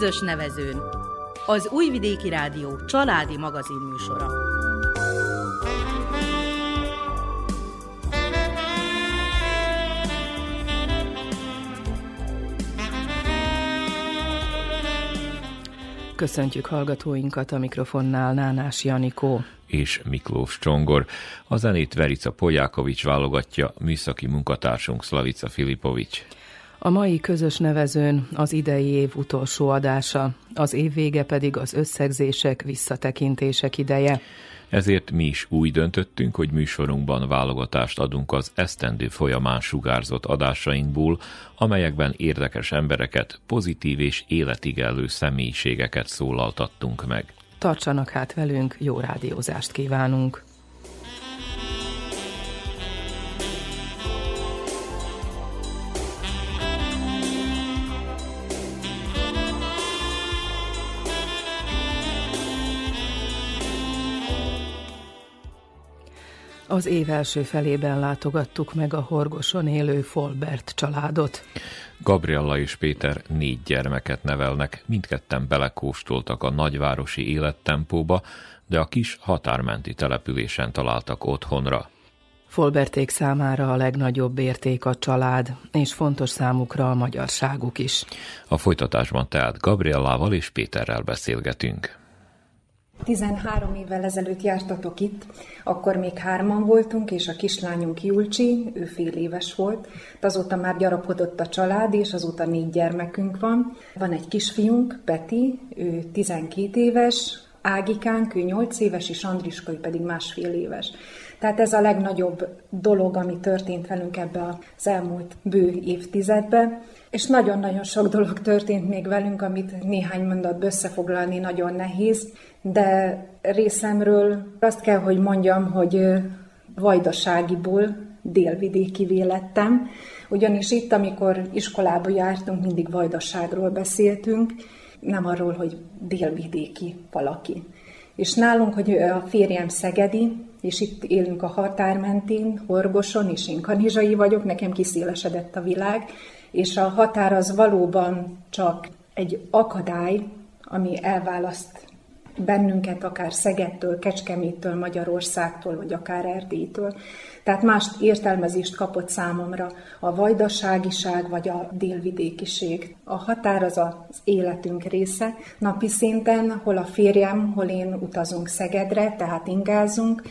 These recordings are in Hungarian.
közös nevezőn. Az Újvidéki Rádió családi magazinműsora. Köszöntjük hallgatóinkat a mikrofonnál Nánás Janikó és Miklós Csongor. A zenét Verica Polyákovics válogatja, műszaki munkatársunk Slavica Filipovics. A mai közös nevezőn az idei év utolsó adása, az év vége pedig az összegzések, visszatekintések ideje. Ezért mi is úgy döntöttünk, hogy műsorunkban válogatást adunk az esztendő folyamán sugárzott adásainkból, amelyekben érdekes embereket, pozitív és életigelő személyiségeket szólaltattunk meg. Tartsanak hát velünk, jó rádiózást kívánunk! Az év első felében látogattuk meg a Horgoson élő Folbert családot. Gabriella és Péter négy gyermeket nevelnek, mindketten belekóstoltak a nagyvárosi élettempóba, de a kis határmenti településen találtak otthonra. Folberték számára a legnagyobb érték a család, és fontos számukra a magyarságuk is. A folytatásban tehát Gabriellával és Péterrel beszélgetünk. 13 évvel ezelőtt jártatok itt, akkor még hárman voltunk, és a kislányunk Julcsi, ő fél éves volt. Azóta már gyarapodott a család, és azóta négy gyermekünk van. Van egy kisfiunk, Peti, ő 12 éves, Ágikánk, ő 8 éves, és Andriska, ő pedig másfél éves. Tehát ez a legnagyobb dolog, ami történt velünk ebbe az elmúlt bő évtizedben. És nagyon-nagyon sok dolog történt még velünk, amit néhány mondatba összefoglalni nagyon nehéz, de részemről azt kell, hogy mondjam, hogy vajdaságiból délvidéki vélettem, ugyanis itt, amikor iskolába jártunk, mindig vajdaságról beszéltünk, nem arról, hogy délvidéki valaki. És nálunk, hogy a férjem Szegedi, és itt élünk a határ mentén, Horgoson, és én kanizsai vagyok, nekem kiszélesedett a világ, és a határ az valóban csak egy akadály, ami elválaszt bennünket akár Szegedtől, Kecskeméttől, Magyarországtól, vagy akár Erdélytől. Tehát más értelmezést kapott számomra a vajdaságiság, vagy a délvidékiség. A határ az az életünk része. Napi szinten, hol a férjem, hol én utazunk Szegedre, tehát ingázunk,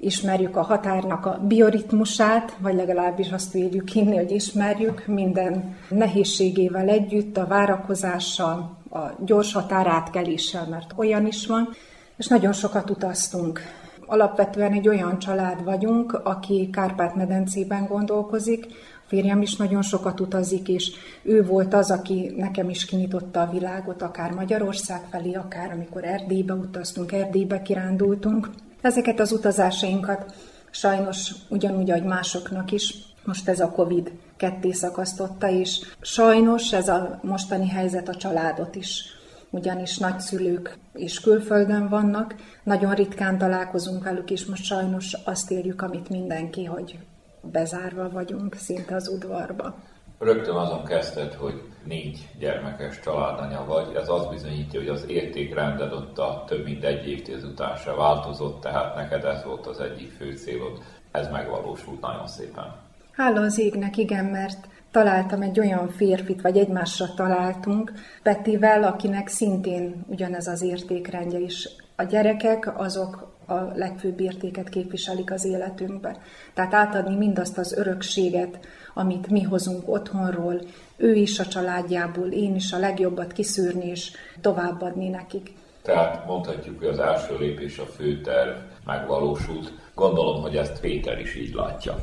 ismerjük a határnak a bioritmusát, vagy legalábbis azt védjük hinni, hogy ismerjük minden nehézségével együtt, a várakozással, a gyors határátkeléssel, mert olyan is van, és nagyon sokat utaztunk. Alapvetően egy olyan család vagyunk, aki Kárpát-medencében gondolkozik, a férjem is nagyon sokat utazik, és ő volt az, aki nekem is kinyitotta a világot, akár Magyarország felé, akár amikor Erdélybe utaztunk, Erdélybe kirándultunk. Ezeket az utazásainkat sajnos ugyanúgy, ahogy másoknak is, most ez a Covid ketté szakasztotta, és sajnos ez a mostani helyzet a családot is ugyanis nagyszülők és külföldön vannak, nagyon ritkán találkozunk velük, és most sajnos azt érjük, amit mindenki, hogy bezárva vagyunk szinte az udvarba. Rögtön azon kezdted, hogy négy gyermekes családanya vagy, ez azt bizonyítja, hogy az értékrended ott a több mint egy évtized után se változott, tehát neked ez volt az egyik fő célod. Ez megvalósult nagyon szépen. Hála az égnek, igen, mert találtam egy olyan férfit, vagy egymásra találtunk Petivel, akinek szintén ugyanez az értékrendje is. A gyerekek azok a legfőbb értéket képviselik az életünkben. Tehát átadni mindazt az örökséget, amit mi hozunk otthonról, ő is a családjából, én is a legjobbat kiszűrni és továbbadni nekik. Tehát mondhatjuk, hogy az első lépés a főterv megvalósult. Gondolom, hogy ezt Péter is így látja.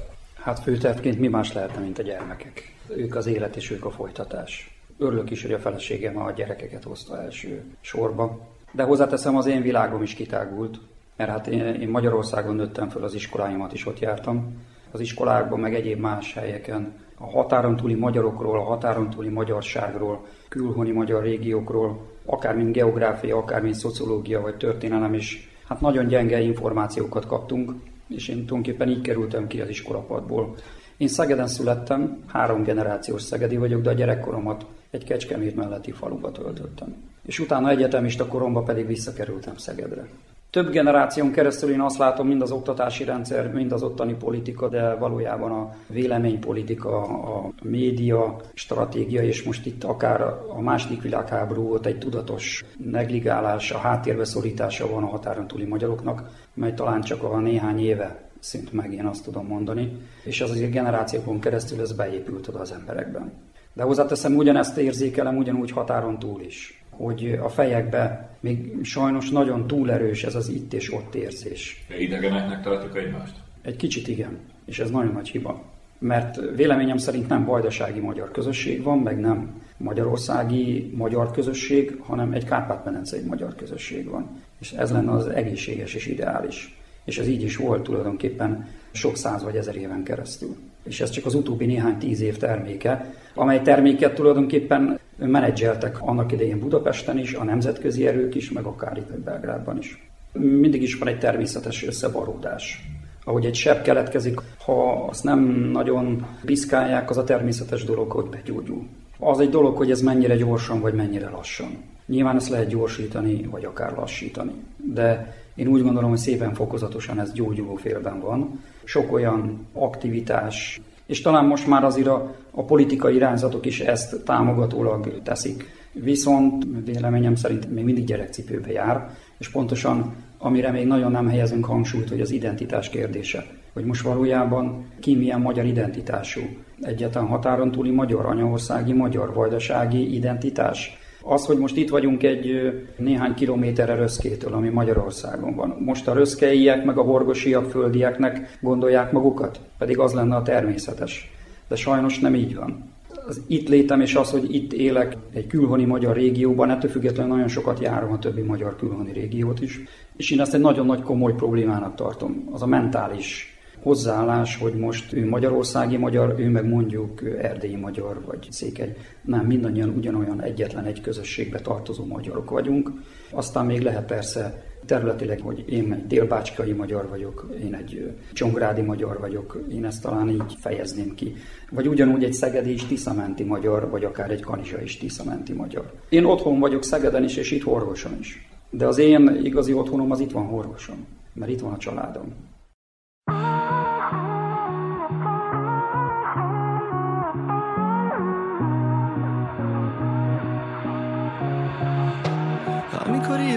Hát főtervként mi más lehetne, mint a gyermekek? Ők az élet és ők a folytatás. Örülök is, hogy a feleségem a gyerekeket hozta első sorba. De hozzáteszem, az én világom is kitágult, mert hát én, én Magyarországon nőttem föl, az iskoláimat is ott jártam. Az iskolákban, meg egyéb más helyeken a határon túli magyarokról, a határon túli magyarságról, külhoni magyar régiókról, akár mint geográfia, akár mint szociológia vagy történelem is, hát nagyon gyenge információkat kaptunk, és én tulajdonképpen így kerültem ki az iskolapadból. Én Szegeden születtem, három generációs szegedi vagyok, de a gyerekkoromat egy Kecskemét melletti faluba töltöttem. és utána egyetemista koromban pedig visszakerültem Szegedre. Több generáción keresztül én azt látom, mind az oktatási rendszer, mind az ottani politika, de valójában a véleménypolitika, a média, stratégia, és most itt akár a második világháború volt egy tudatos negligálás, a háttérbe szorítása van a határon túli magyaroknak, mely talán csak a néhány éve szint meg, én azt tudom mondani, és az azért generációkon keresztül ez beépült oda az emberekben. De hozzáteszem, ugyanezt érzékelem ugyanúgy határon túl is hogy a fejekbe még sajnos nagyon túlerős ez az itt és ott érzés. Idegeneknek tartjuk egymást? Egy kicsit igen, és ez nagyon nagy hiba. Mert véleményem szerint nem vajdasági magyar közösség van, meg nem magyarországi magyar közösség, hanem egy kárpát-medencei magyar közösség van. És ez lenne az egészséges és ideális. És ez így is volt tulajdonképpen sok száz vagy ezer éven keresztül. És ez csak az utóbbi néhány tíz év terméke, amely terméket tulajdonképpen menedzseltek annak idején Budapesten is, a nemzetközi erők is, meg akár itt Belgrádban is. Mindig is van egy természetes összebaródás. Ahogy egy seb keletkezik, ha azt nem nagyon piszkálják, az a természetes dolog, hogy begyógyul. Az egy dolog, hogy ez mennyire gyorsan, vagy mennyire lassan. Nyilván ezt lehet gyorsítani, vagy akár lassítani. De én úgy gondolom, hogy szépen fokozatosan ez gyógyuló félben van. Sok olyan aktivitás, és talán most már azért a, a politikai irányzatok is ezt támogatólag teszik. Viszont véleményem szerint még mindig gyerekcipőbe jár, és pontosan amire még nagyon nem helyezünk hangsúlyt, hogy az identitás kérdése. Hogy most valójában ki milyen magyar identitású. Egyetlen határon túli magyar, anyaországi magyar, vajdasági identitás az, hogy most itt vagyunk egy néhány kilométerre Röszkétől, ami Magyarországon van. Most a röszkeiek meg a horgosiak földieknek gondolják magukat, pedig az lenne a természetes. De sajnos nem így van. Az itt létem és az, hogy itt élek egy külhoni magyar régióban, ettől függetlenül nagyon sokat járom a többi magyar külhoni régiót is. És én ezt egy nagyon nagy komoly problémának tartom. Az a mentális hozzáállás, hogy most ő magyarországi magyar, ő meg mondjuk erdélyi magyar, vagy székely. Nem, mindannyian ugyanolyan egyetlen egy közösségbe tartozó magyarok vagyunk. Aztán még lehet persze területileg, hogy én egy délbácskai magyar vagyok, én egy csongrádi magyar vagyok, én ezt talán így fejezném ki. Vagy ugyanúgy egy szegedi és tiszamenti magyar, vagy akár egy kanizsa és tiszamenti magyar. Én otthon vagyok Szegeden is, és itt Horgoson is. De az én igazi otthonom az itt van Horgoson, mert itt van a családom.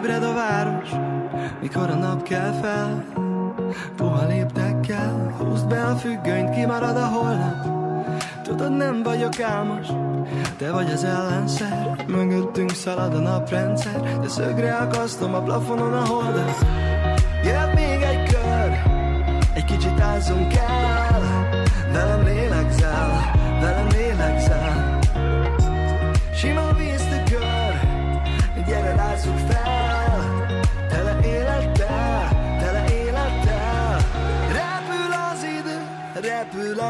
Ébred a város, mikor a nap kell fel, puha léptekkel, húzd be a függönyt, kimarad a holnap. Tudod, nem vagyok álmos, te vagy az ellenszer. Mögöttünk szalad a naprendszer De szögre akasztom a plafonon a holdat. Jöhet még egy kör Egy kicsit ázzunk el. Velem lélegzel Velem lélegzel. Sima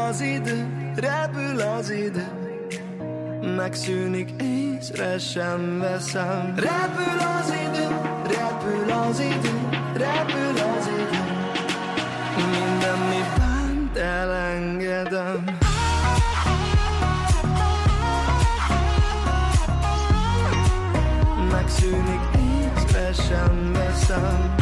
az idő repül az idő. Megszűnik, észre sem veszem. Repül az idő, repül az idő, repül az idő. Minden mi bánt elengedem. Megszűnik, észre sem veszem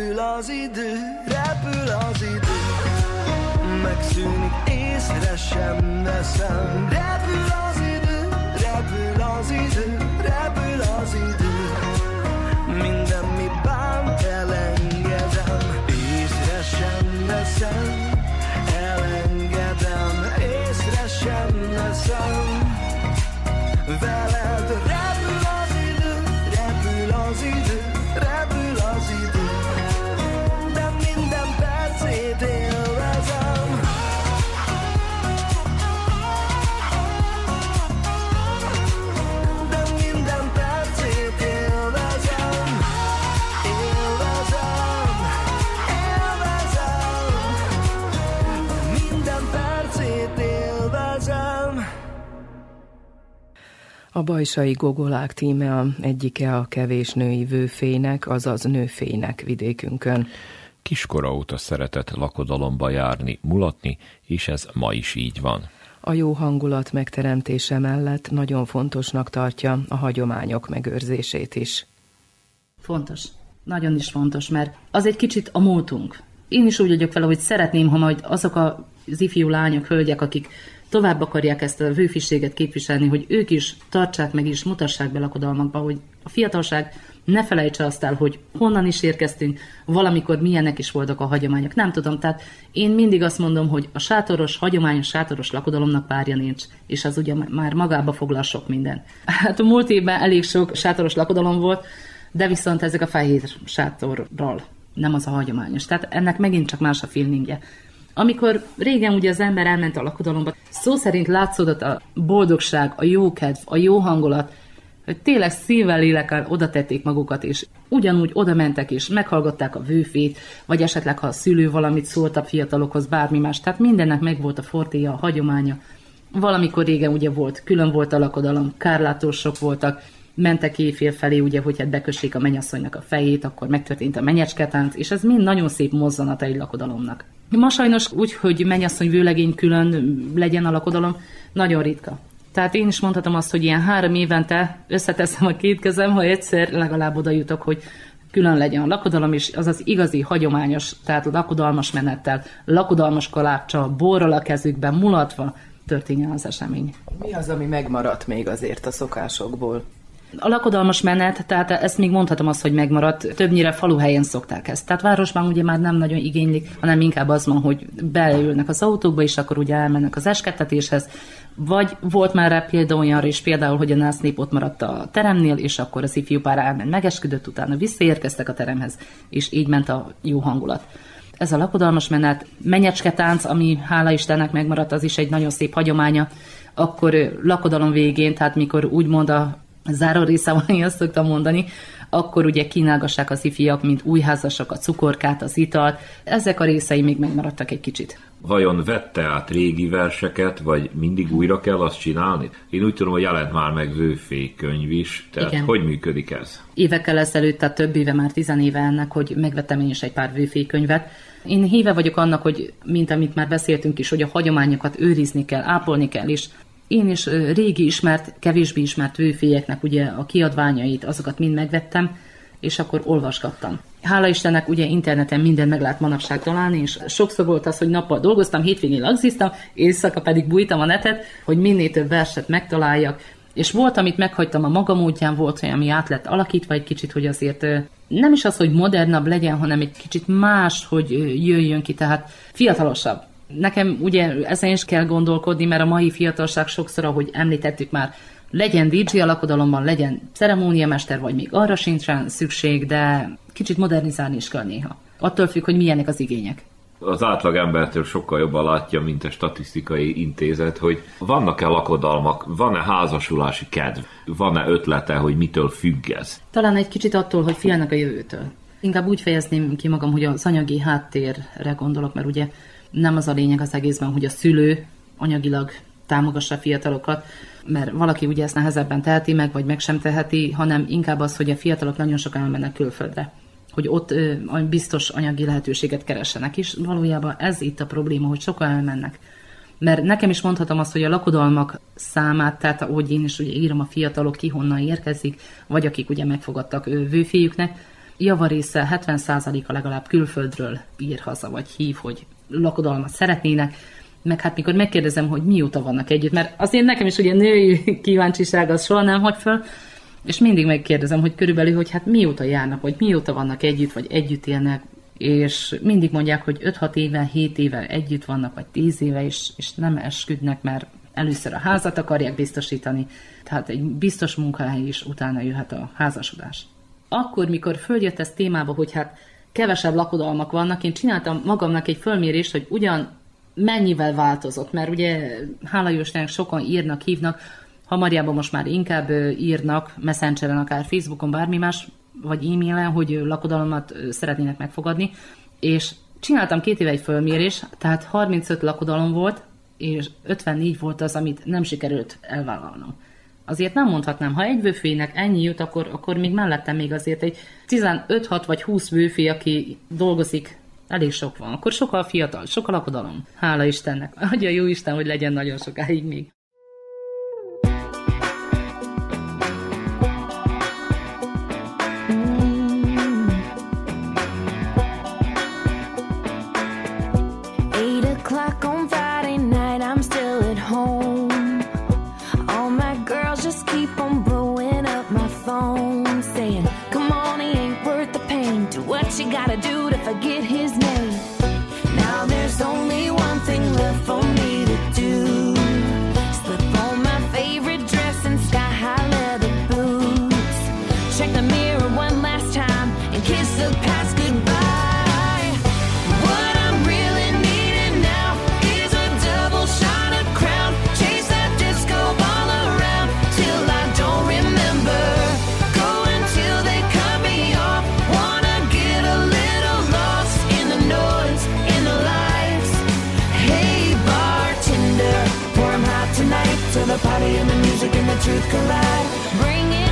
repül az idő, repül az idő megszűnik, észre sem veszem. Repül Bajsai Gogolák tíme a egyike a kevés női vőfének, azaz nőfének vidékünkön. Kiskora óta szeretett lakodalomba járni, mulatni, és ez ma is így van. A jó hangulat megteremtése mellett nagyon fontosnak tartja a hagyományok megőrzését is. Fontos. Nagyon is fontos, mert az egy kicsit a múltunk. Én is úgy vagyok vele, hogy szeretném, ha majd azok a- az ifjú lányok, hölgyek, akik tovább akarják ezt a vőfiséget képviselni, hogy ők is tartsák meg és mutassák be lakodalmakba, hogy a fiatalság ne felejtse azt el, hogy honnan is érkeztünk, valamikor milyenek is voltak a hagyományok. Nem tudom, tehát én mindig azt mondom, hogy a sátoros, hagyományos sátoros lakodalomnak párja nincs, és az ugye már magába foglal sok minden. Hát a múlt évben elég sok sátoros lakodalom volt, de viszont ezek a fehér sátorral, nem az a hagyományos. Tehát ennek megint csak más a feelingje. Amikor régen ugye az ember elment a lakodalomba, szó szerint látszódott a boldogság, a jókedv, a jó hangulat, hogy tényleg szívvel, lélekkel oda tették magukat, és ugyanúgy oda mentek, és meghallgatták a vőfét, vagy esetleg, ha a szülő valamit szólt a fiatalokhoz, bármi más. Tehát mindennek megvolt a fortéja, a hagyománya. Valamikor régen ugye volt, külön volt a lakodalom, kárlátósok voltak, mentek éjfél felé, ugye, hogy hát bekössék a mennyasszonynak a fejét, akkor megtörtént a menyecsketánc, és ez mind nagyon szép mozzanata egy lakodalomnak. Ma sajnos úgy, hogy mennyasszony vőlegény külön legyen a lakodalom, nagyon ritka. Tehát én is mondhatom azt, hogy ilyen három évente összeteszem a két kezem, ha egyszer legalább oda jutok, hogy külön legyen a lakodalom, és az az igazi, hagyományos, tehát lakodalmas menettel, lakodalmas kaláccsal, borral a kezükben, mulatva történjen az esemény. Mi az, ami megmaradt még azért a szokásokból? A lakodalmas menet, tehát ezt még mondhatom azt, hogy megmaradt, többnyire faluhelyen szokták ezt. Tehát városban ugye már nem nagyon igénylik, hanem inkább az van, hogy beülnek az autókba, és akkor ugye elmennek az eskettetéshez. Vagy volt már rá példa olyanra is, például, hogy a násznép ott maradt a teremnél, és akkor az ifjú pár elment, megesküdött, utána visszaérkeztek a teremhez, és így ment a jó hangulat. Ez a lakodalmas menet, menyecske tánc, ami hála Istennek megmaradt, az is egy nagyon szép hagyománya. Akkor lakodalom végén, tehát mikor úgymond a záró része van, én azt szoktam mondani, akkor ugye kínálgassák az ifjak, mint új házasok, a cukorkát, az italt. Ezek a részei még megmaradtak egy kicsit. Vajon vette át régi verseket, vagy mindig újra kell azt csinálni? Én úgy tudom, hogy jelent már meg könyv is, tehát Igen. hogy működik ez? évekkel ezelőtt, tehát több éve, már tizenéve ennek, hogy megvettem én is egy pár vőfékönyvet. Én híve vagyok annak, hogy mint amit már beszéltünk is, hogy a hagyományokat őrizni kell, ápolni kell, és én is régi ismert, kevésbé ismert vőfélyeknek ugye a kiadványait, azokat mind megvettem, és akkor olvasgattam. Hála Istennek ugye interneten minden meg lehet manapság találni, és sokszor volt az, hogy nappal dolgoztam, hétvégén lagziztam, éjszaka pedig bújtam a netet, hogy minél több verset megtaláljak, és volt, amit meghagytam a maga módján, volt olyan, ami át lett alakítva egy kicsit, hogy azért nem is az, hogy modernabb legyen, hanem egy kicsit más, hogy jöjjön ki, tehát fiatalosabb. Nekem ugye ezen is kell gondolkodni, mert a mai fiatalság sokszor, ahogy említettük már, legyen DJ alakodalomban, legyen ceremóniamester, vagy még arra sincsen szükség, de kicsit modernizálni is kell néha. Attól függ, hogy milyenek az igények. Az átlag embertől sokkal jobban látja, mint a statisztikai intézet, hogy vannak-e lakodalmak, van-e házasulási kedv, van-e ötlete, hogy mitől függ ez. Talán egy kicsit attól, hogy félnek a jövőtől. Inkább úgy fejezném ki magam, hogy az anyagi háttérre gondolok, mert ugye nem az a lényeg az egészben, hogy a szülő anyagilag támogassa a fiatalokat, mert valaki ugye ezt nehezebben teheti meg, vagy meg sem teheti, hanem inkább az, hogy a fiatalok nagyon sokan elmennek külföldre hogy ott ö, biztos anyagi lehetőséget keressenek, és valójában ez itt a probléma, hogy sokan elmennek. Mert nekem is mondhatom azt, hogy a lakodalmak számát, tehát ahogy én is ugye írom a fiatalok ki honnan érkezik, vagy akik ugye megfogadtak vőféjüknek, javarésze 70%-a legalább külföldről ír haza, vagy hív, hogy lakodalmat szeretnének, meg hát mikor megkérdezem, hogy mióta vannak együtt, mert azért nekem is ugye női kíváncsiság az soha nem hagy föl, és mindig megkérdezem, hogy körülbelül, hogy hát mióta járnak, vagy mióta vannak együtt, vagy együtt élnek, és mindig mondják, hogy 5-6 éve, 7 éve együtt vannak, vagy 10 éve, és, és nem esküdnek, mert először a házat akarják biztosítani, tehát egy biztos munkahely is utána jöhet a házasodás. Akkor, mikor följött ez témába, hogy hát kevesebb lakodalmak vannak, én csináltam magamnak egy fölmérést, hogy ugyan mennyivel változott, mert ugye hála Jóstának sokan írnak, hívnak, Hamariában most már inkább írnak, messengeren, akár Facebookon, bármi más, vagy e-mailen, hogy lakodalomat szeretnének megfogadni, és csináltam két éve egy fölmérés, tehát 35 lakodalom volt, és 54 volt az, amit nem sikerült elvállalnom. Azért nem mondhatnám, ha egy vőfének ennyi jut, akkor, akkor még mellettem még azért egy 15-6 vagy 20 vőfé, aki dolgozik, elég sok van. Akkor sokkal fiatal, sokkal lakodalom. Hála Istennek. Adja jó Isten, hogy legyen nagyon sokáig még. to the party and the music and the truth collide. Bring it.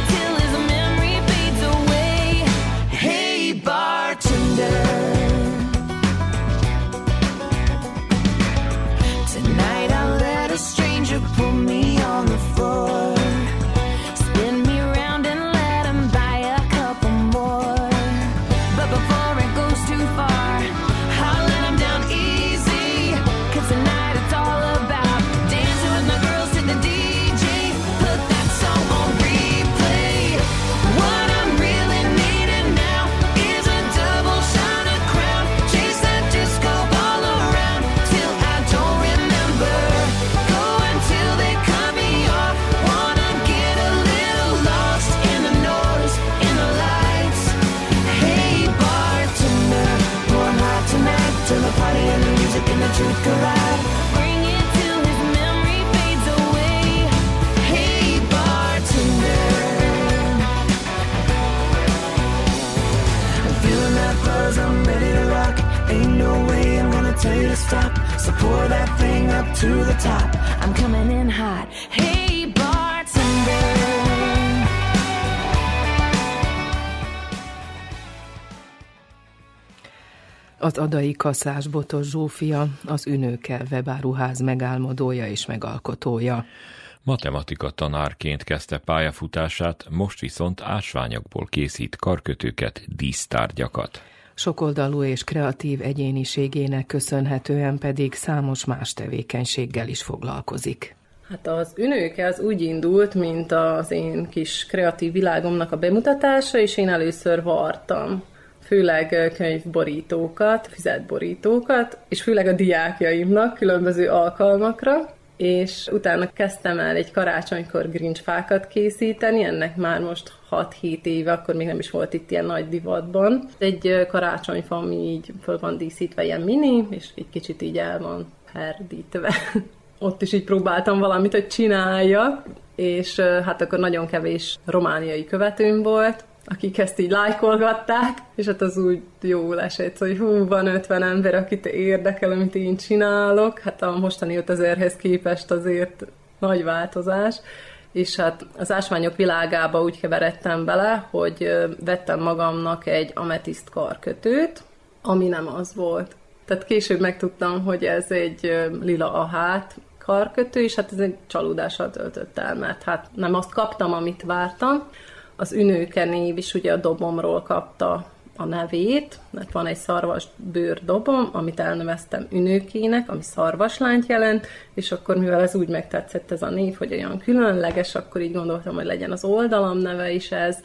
Az adai kaszás Botos Zsófia, az Ünőke webáruház megálmodója és megalkotója. Matematika tanárként kezdte pályafutását, most viszont ásványokból készít karkötőket, dísztárgyakat. Sokoldalú és kreatív egyéniségének köszönhetően pedig számos más tevékenységgel is foglalkozik. Hát az ünőke az úgy indult, mint az én kis kreatív világomnak a bemutatása, és én először vartam főleg könyvborítókat, fizetborítókat, és főleg a diákjaimnak különböző alkalmakra, és utána kezdtem el egy karácsonykor grincsfákat készíteni, ennek már most 6-7 éve, akkor még nem is volt itt ilyen nagy divatban. Egy karácsonyfa, ami így föl van díszítve, ilyen mini, és egy kicsit így el van herdítve. Ott is így próbáltam valamit, hogy csinálja, és hát akkor nagyon kevés romániai követőm volt, akik ezt így lájkolgatták, és hát az úgy jó esett, hogy hú, van 50 ember, akit érdekel, amit én csinálok, hát a mostani 5000-hez képest azért nagy változás, és hát az ásványok világába úgy keveredtem bele, hogy vettem magamnak egy ametiszt karkötőt, ami nem az volt. Tehát később megtudtam, hogy ez egy lila ahát karkötő, és hát ez egy csalódással töltött el, mert hát nem azt kaptam, amit vártam, az Ünőke név is ugye a dobomról kapta a nevét, mert van egy szarvas bőrdobom, amit elneveztem Ünőkének, ami szarvaslányt jelent, és akkor mivel ez úgy megtetszett ez a név, hogy olyan különleges, akkor így gondoltam, hogy legyen az oldalam neve is ez,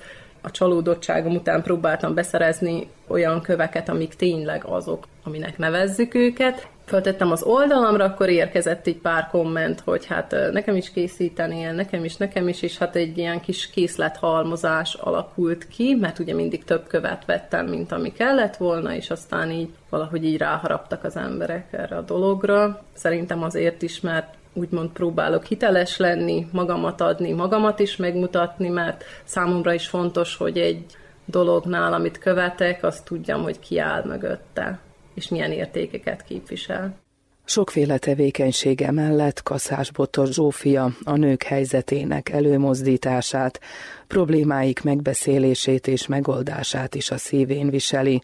a csalódottságom után próbáltam beszerezni olyan köveket, amik tényleg azok, aminek nevezzük őket. Föltettem az oldalamra, akkor érkezett egy pár komment, hogy hát nekem is készítenél, nekem is, nekem is, és hát egy ilyen kis készlethalmozás alakult ki, mert ugye mindig több követ vettem, mint ami kellett volna, és aztán így valahogy így ráharaptak az emberek erre a dologra. Szerintem azért is, mert úgymond próbálok hiteles lenni, magamat adni, magamat is megmutatni, mert számomra is fontos, hogy egy dolognál, amit követek, azt tudjam, hogy ki áll mögötte, és milyen értékeket képvisel. Sokféle tevékenysége mellett Kaszásbotos Zsófia a nők helyzetének előmozdítását, problémáik megbeszélését és megoldását is a szívén viseli,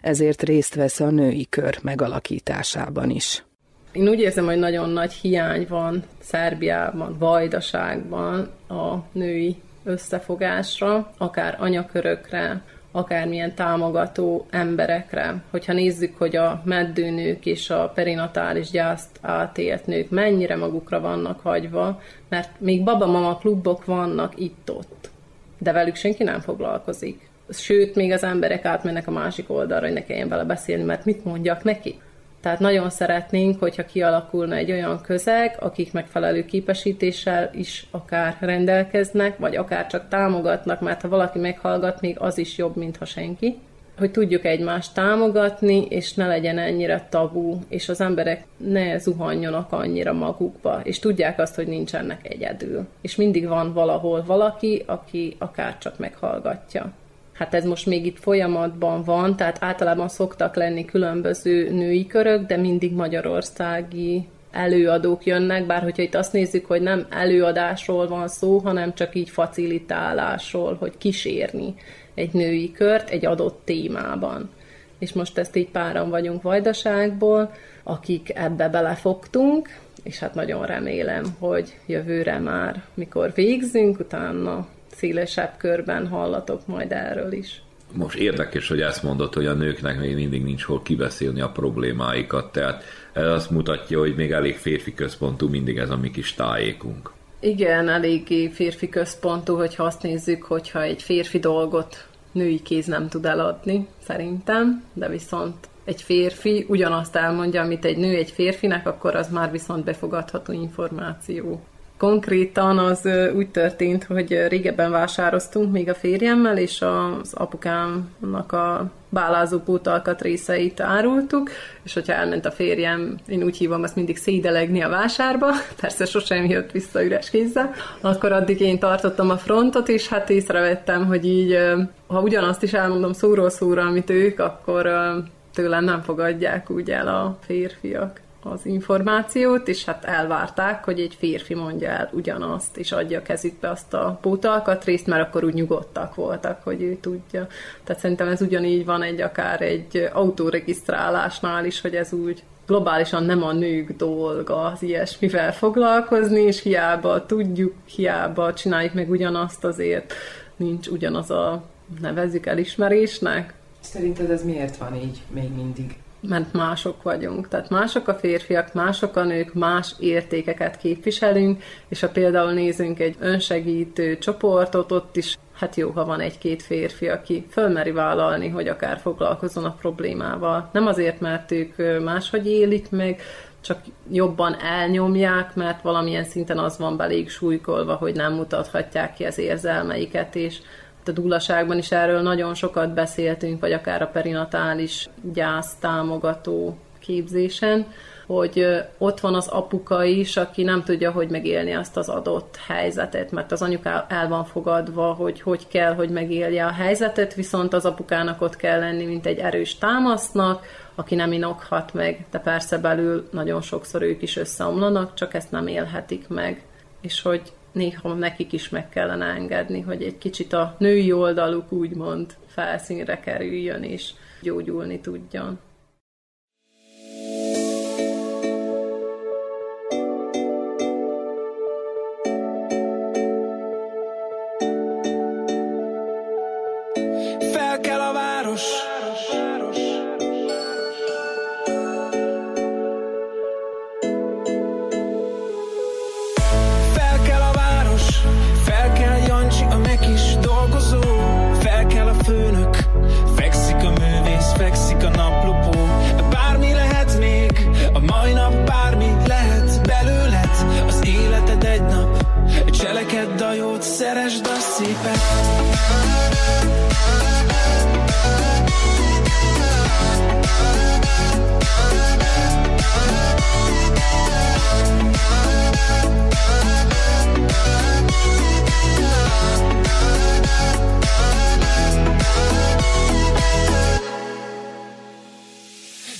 ezért részt vesz a női kör megalakításában is. Én úgy érzem, hogy nagyon nagy hiány van Szerbiában, Vajdaságban a női összefogásra, akár anyakörökre, akármilyen támogató emberekre. Hogyha nézzük, hogy a meddőnők és a perinatális gyászt átélt nők mennyire magukra vannak hagyva, mert még babamama klubok vannak itt-ott, de velük senki nem foglalkozik. Sőt, még az emberek átmennek a másik oldalra, hogy ne kelljen vele beszélni, mert mit mondjak neki? Tehát nagyon szeretnénk, hogyha kialakulna egy olyan közeg, akik megfelelő képesítéssel is akár rendelkeznek, vagy akár csak támogatnak, mert ha valaki meghallgat, még az is jobb, mint ha senki. Hogy tudjuk egymást támogatni, és ne legyen ennyire tabu, és az emberek ne zuhanjonak annyira magukba, és tudják azt, hogy nincsenek egyedül. És mindig van valahol valaki, aki akár csak meghallgatja hát ez most még itt folyamatban van, tehát általában szoktak lenni különböző női körök, de mindig magyarországi előadók jönnek, bár hogyha itt azt nézzük, hogy nem előadásról van szó, hanem csak így facilitálásról, hogy kísérni egy női kört egy adott témában. És most ezt így páran vagyunk Vajdaságból, akik ebbe belefogtunk, és hát nagyon remélem, hogy jövőre már, mikor végzünk, utána szélesebb körben hallatok majd erről is. Most érdekes, hogy ezt mondod, hogy a nőknek még mindig nincs hol kibeszélni a problémáikat, tehát ez azt mutatja, hogy még elég férfi központú mindig ez a mi kis tájékunk. Igen, eléggé férfi központú, hogyha azt nézzük, hogyha egy férfi dolgot női kéz nem tud eladni, szerintem, de viszont egy férfi ugyanazt elmondja, amit egy nő egy férfinek, akkor az már viszont befogadható információ. Konkrétan az úgy történt, hogy régebben vásároztunk még a férjemmel, és az apukámnak a bálázó pótalkat részeit árultuk, és hogyha elment a férjem, én úgy hívom azt mindig szédelegni a vásárba, persze sosem jött vissza üres kézzel, akkor addig én tartottam a frontot, és hát észrevettem, hogy így, ha ugyanazt is elmondom szóról szóra, amit ők, akkor tőlem nem fogadják úgy el a férfiak az információt, és hát elvárták, hogy egy férfi mondja el ugyanazt, és adja a kezükbe azt a pótalkatrészt, mert akkor úgy nyugodtak voltak, hogy ő tudja. Tehát szerintem ez ugyanígy van egy akár egy autóregisztrálásnál is, hogy ez úgy globálisan nem a nők dolga az ilyesmivel foglalkozni, és hiába tudjuk, hiába csináljuk meg ugyanazt, azért nincs ugyanaz a nevezzük elismerésnek. Szerinted ez miért van így még mindig? Mert mások vagyunk. Tehát mások a férfiak, mások a nők, más értékeket képviselünk, és ha például nézünk egy önsegítő csoportot, ott is hát jó, ha van egy-két férfi, aki fölmeri vállalni, hogy akár foglalkozzon a problémával. Nem azért, mert ők máshogy élik meg, csak jobban elnyomják, mert valamilyen szinten az van belég súlykolva, hogy nem mutathatják ki az érzelmeiket, és a dúlaságban is erről nagyon sokat beszéltünk, vagy akár a perinatális gyász támogató képzésen, hogy ott van az apuka is, aki nem tudja, hogy megélni azt az adott helyzetet, mert az anyuka el van fogadva, hogy hogy kell, hogy megélje a helyzetet, viszont az apukának ott kell lenni, mint egy erős támasznak, aki nem inokhat meg, de persze belül nagyon sokszor ők is összeomlanak, csak ezt nem élhetik meg. És hogy néha nekik is meg kellene engedni, hogy egy kicsit a női oldaluk úgymond felszínre kerüljön és gyógyulni tudjon. keresd a szépet.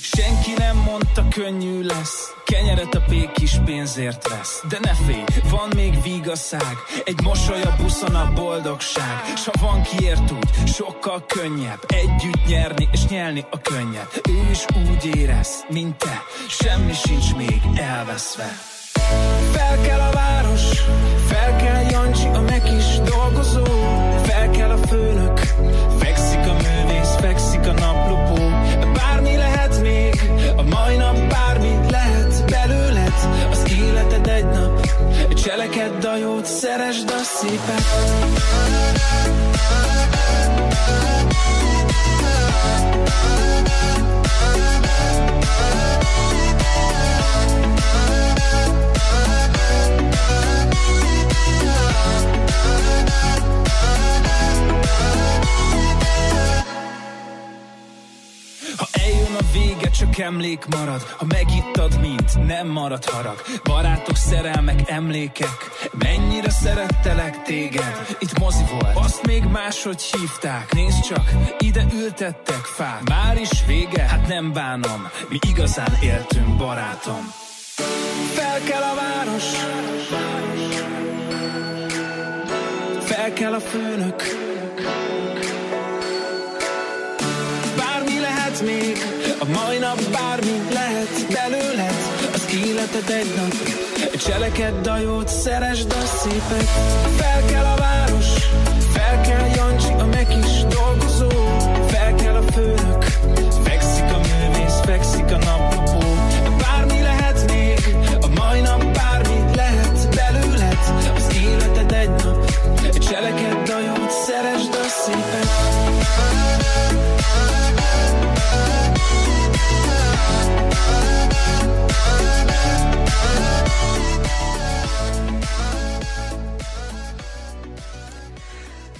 Senki nem mondta könnyű lesz pénzért vesz. De ne félj, van még vigaszág Egy mosoly a buszon a boldogság. S ha van kiért úgy, sokkal könnyebb Együtt nyerni és nyelni a könnyet Ő is úgy érez, mint te. Semmi sincs még elveszve. Fel kell a város, fel kell Jancsi, a meg is dolgozó. Fel kell a főnök, a jót, szeresd a szépet vége csak emlék marad. Ha megittad mint nem marad harag. Barátok, szerelmek, emlékek. Mennyire szerettelek téged. Itt mozi volt, azt még máshogy hívták. Nézd csak, ide ültettek fát. Már is vége, hát nem bánom. Mi igazán éltünk, barátom. Fel kell a város. Fel kell a főnök. Bármi lehet még a mai nap bármi lehet belőled Az életed egy nap. Cselekedd a jót, szeresd a szépet. Fel kell a város Fel kell Jancsi, a meg is dolgozó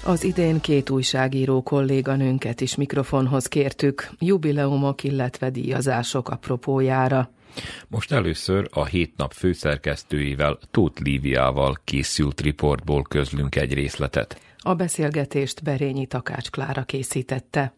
Az idén két újságíró kolléganőnket is mikrofonhoz kértük, jubileumok, illetve díjazások apropójára. Most először a hét nap főszerkesztőivel, Tóth Líviával készült riportból közlünk egy részletet. A beszélgetést Berényi Takács Klára készítette.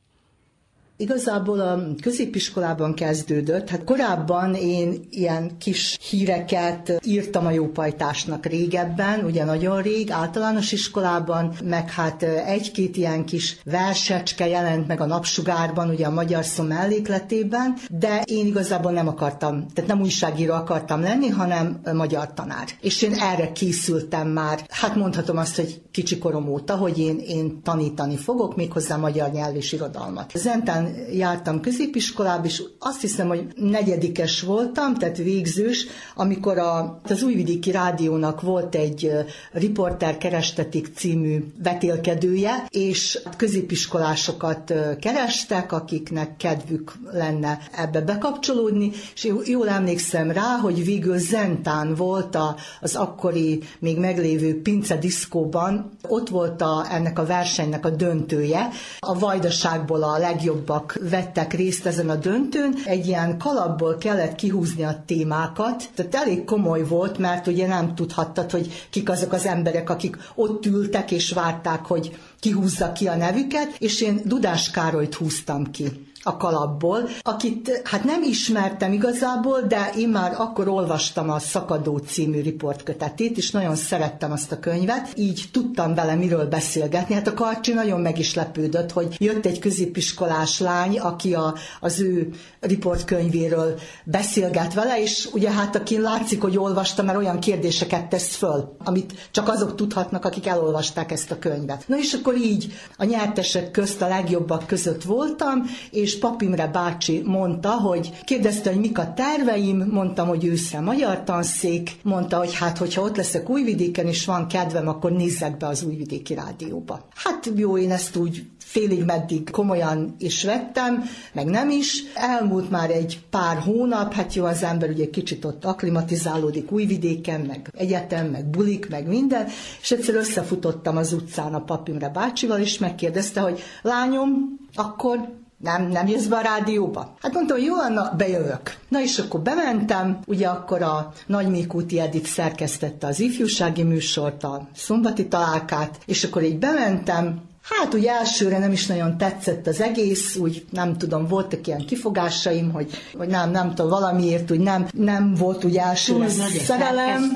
Igazából a középiskolában kezdődött. Hát korábban én ilyen kis híreket írtam a jópajtásnak régebben, ugye nagyon rég, általános iskolában, meg hát egy-két ilyen kis versecske jelent meg a napsugárban, ugye a magyar szó mellékletében, de én igazából nem akartam, tehát nem újságíró akartam lenni, hanem magyar tanár. És én erre készültem már, hát mondhatom azt, hogy kicsi korom óta, hogy én, én tanítani fogok, méghozzá magyar nyelv és irodalmat. Zentán jártam középiskolába, és azt hiszem, hogy negyedikes voltam, tehát végzős, amikor a, az Újvidéki Rádiónak volt egy Riporter Kerestetik című vetélkedője, és középiskolásokat kerestek, akiknek kedvük lenne ebbe bekapcsolódni, és jól emlékszem rá, hogy végül Zentán volt a, az akkori még meglévő Pince diszkóban, ott volt a, ennek a versenynek a döntője, a vajdaságból a legjobb legjobbak vettek részt ezen a döntőn. Egy ilyen kalapból kellett kihúzni a témákat, tehát elég komoly volt, mert ugye nem tudhattad, hogy kik azok az emberek, akik ott ültek és várták, hogy kihúzza ki a nevüket, és én Dudás Károlyt húztam ki a kalapból, akit hát nem ismertem igazából, de én már akkor olvastam a Szakadó című riportkötetét, és nagyon szerettem azt a könyvet, így tudtam vele miről beszélgetni. Hát a Karcsi nagyon meg is lepődött, hogy jött egy középiskolás lány, aki a, az ő riportkönyvéről beszélget vele, és ugye hát aki látszik, hogy olvasta, mert olyan kérdéseket tesz föl, amit csak azok tudhatnak, akik elolvasták ezt a könyvet. Na és akkor így a nyertesek közt a legjobbak között voltam, és és Papimre bácsi mondta, hogy kérdezte, hogy mik a terveim, mondtam, hogy ősszel magyar tanszék, mondta, hogy hát, hogyha ott leszek Újvidéken, és van kedvem, akkor nézzek be az Újvidéki Rádióba. Hát jó, én ezt úgy félig meddig komolyan is vettem, meg nem is. Elmúlt már egy pár hónap, hát jó, az ember ugye kicsit ott aklimatizálódik újvidéken, meg egyetem, meg bulik, meg minden, és egyszer összefutottam az utcán a papimre bácsival, és megkérdezte, hogy lányom, akkor nem, nem jössz be a rádióba? Hát mondtam, jó, na, bejövök. Na és akkor bementem, ugye akkor a Nagy Mikúti Edith szerkesztette az ifjúsági műsort, a szombati találkát, és akkor így bementem, Hát úgy elsőre nem is nagyon tetszett az egész, úgy nem tudom, voltak ilyen kifogásaim, hogy, hogy nem, nem tudom, valamiért úgy nem, nem volt úgy elsőre szerelem.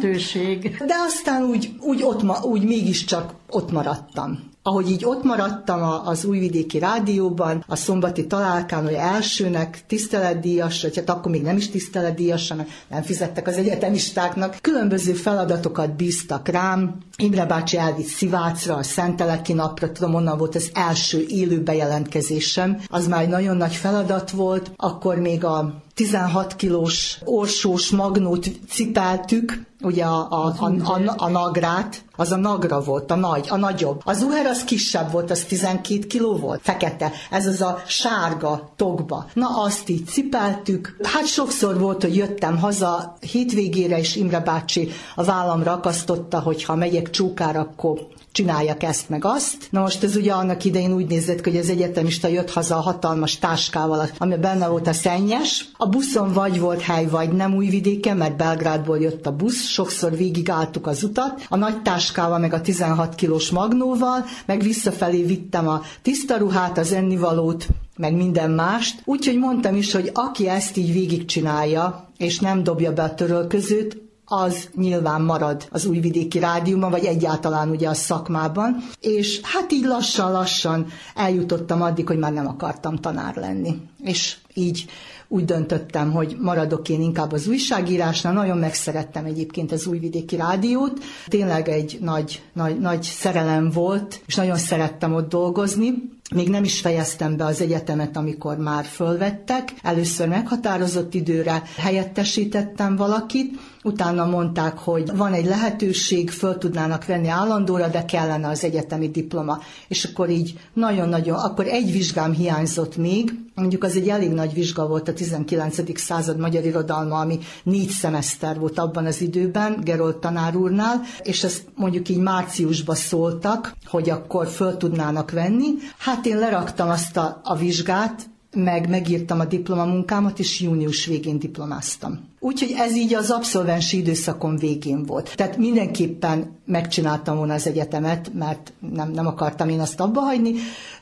De aztán úgy, úgy, ott, úgy mégiscsak ott maradtam ahogy így ott maradtam az újvidéki rádióban, a szombati találkán, hogy elsőnek tiszteletdíjas, vagy hát akkor még nem is tiszteletdíjas, nem fizettek az egyetemistáknak. Különböző feladatokat bíztak rám. Imre bácsi elvitt Szivácra, a Szenteleki napra, tudom, onnan volt az első élő bejelentkezésem. Az már egy nagyon nagy feladat volt. Akkor még a 16 kilós orsós magnót cipeltük, ugye a, a, a, a, a nagrát, az a nagra volt, a nagy, a nagyobb. Az uher az kisebb volt, az 12 kiló volt, fekete. Ez az a sárga tokba. Na azt így cipeltük. Hát sokszor volt, hogy jöttem haza hétvégére, és Imre bácsi a vállamra akasztotta, hogy ha megyek csókára, akkor csináljak ezt meg azt. Na most ez ugye annak idején úgy nézett hogy az egyetemista jött haza a hatalmas táskával, ami benne volt a szennyes. A buszon vagy volt hely, vagy nem újvidéken, mert Belgrádból jött a busz, sokszor végigálltuk az utat. A nagy táskával, meg a 16 kilós magnóval, meg visszafelé vittem a tiszta ruhát, az ennivalót, meg minden mást. Úgyhogy mondtam is, hogy aki ezt így végigcsinálja, és nem dobja be a törölközőt, az nyilván marad az újvidéki rádiumban, vagy egyáltalán ugye a szakmában. És hát így lassan-lassan eljutottam addig, hogy már nem akartam tanár lenni. És így úgy döntöttem, hogy maradok én inkább az újságírásnál. Nagyon megszerettem egyébként az újvidéki rádiót. Tényleg egy nagy, nagy, nagy szerelem volt, és nagyon szerettem ott dolgozni. Még nem is fejeztem be az egyetemet, amikor már fölvettek. Először meghatározott időre helyettesítettem valakit, utána mondták, hogy van egy lehetőség, föl tudnának venni állandóra, de kellene az egyetemi diploma. És akkor így nagyon-nagyon, akkor egy vizsgám hiányzott még, mondjuk az egy elég nagy vizsga volt a 19. század magyar irodalma, ami négy szemeszter volt abban az időben, Gerold tanár úrnál, és ezt mondjuk így márciusban szóltak, hogy akkor föl tudnának venni. Hát én leraktam azt a, a vizsgát, meg megírtam a diplomamunkámat, és június végén diplomáztam. Úgyhogy ez így az abszolvensi időszakom végén volt. Tehát mindenképpen megcsináltam volna az egyetemet, mert nem, nem akartam én azt abba hagyni,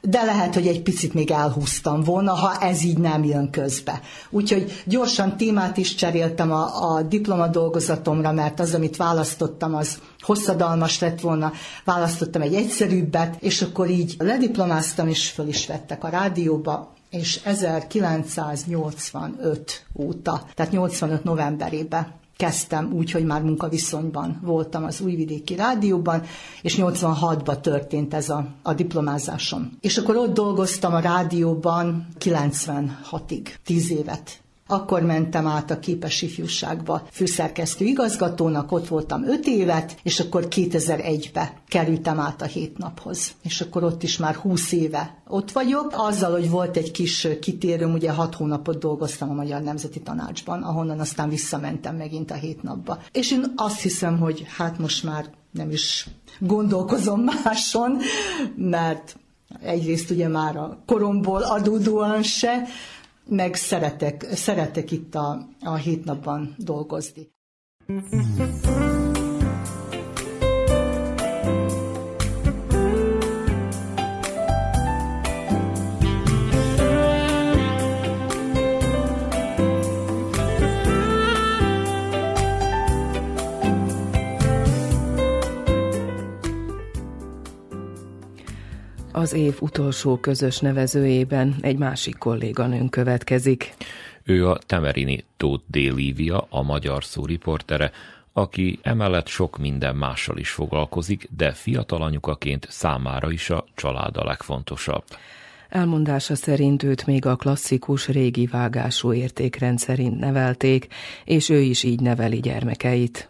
de lehet, hogy egy picit még elhúztam volna, ha ez így nem jön közbe. Úgyhogy gyorsan témát is cseréltem a, a diplomadolgozatomra, mert az, amit választottam, az hosszadalmas lett volna, választottam egy egyszerűbbet, és akkor így lediplomáztam, és föl is vettek a rádióba, és 1985 óta, tehát 85 novemberében kezdtem úgy, hogy már munkaviszonyban voltam az Újvidéki Rádióban, és 86-ban történt ez a, a diplomázásom. És akkor ott dolgoztam a rádióban 96-ig, 10 évet akkor mentem át a képes ifjúságba főszerkesztő igazgatónak, ott voltam öt évet, és akkor 2001-be kerültem át a hét naphoz. És akkor ott is már 20 éve ott vagyok. Azzal, hogy volt egy kis kitérőm, ugye hat hónapot dolgoztam a Magyar Nemzeti Tanácsban, ahonnan aztán visszamentem megint a hét napba. És én azt hiszem, hogy hát most már nem is gondolkozom máson, mert egyrészt ugye már a koromból adódóan se, meg szeretek, szeretek itt a, a hét napban dolgozni. Az év utolsó közös nevezőjében egy másik kolléganőn következik. Ő a Temerini Tóth D. Lívia, a magyar szó riportere, aki emellett sok minden mással is foglalkozik, de fiatal anyukaként számára is a család a legfontosabb. Elmondása szerint őt még a klasszikus régi vágású értékrend szerint nevelték, és ő is így neveli gyermekeit.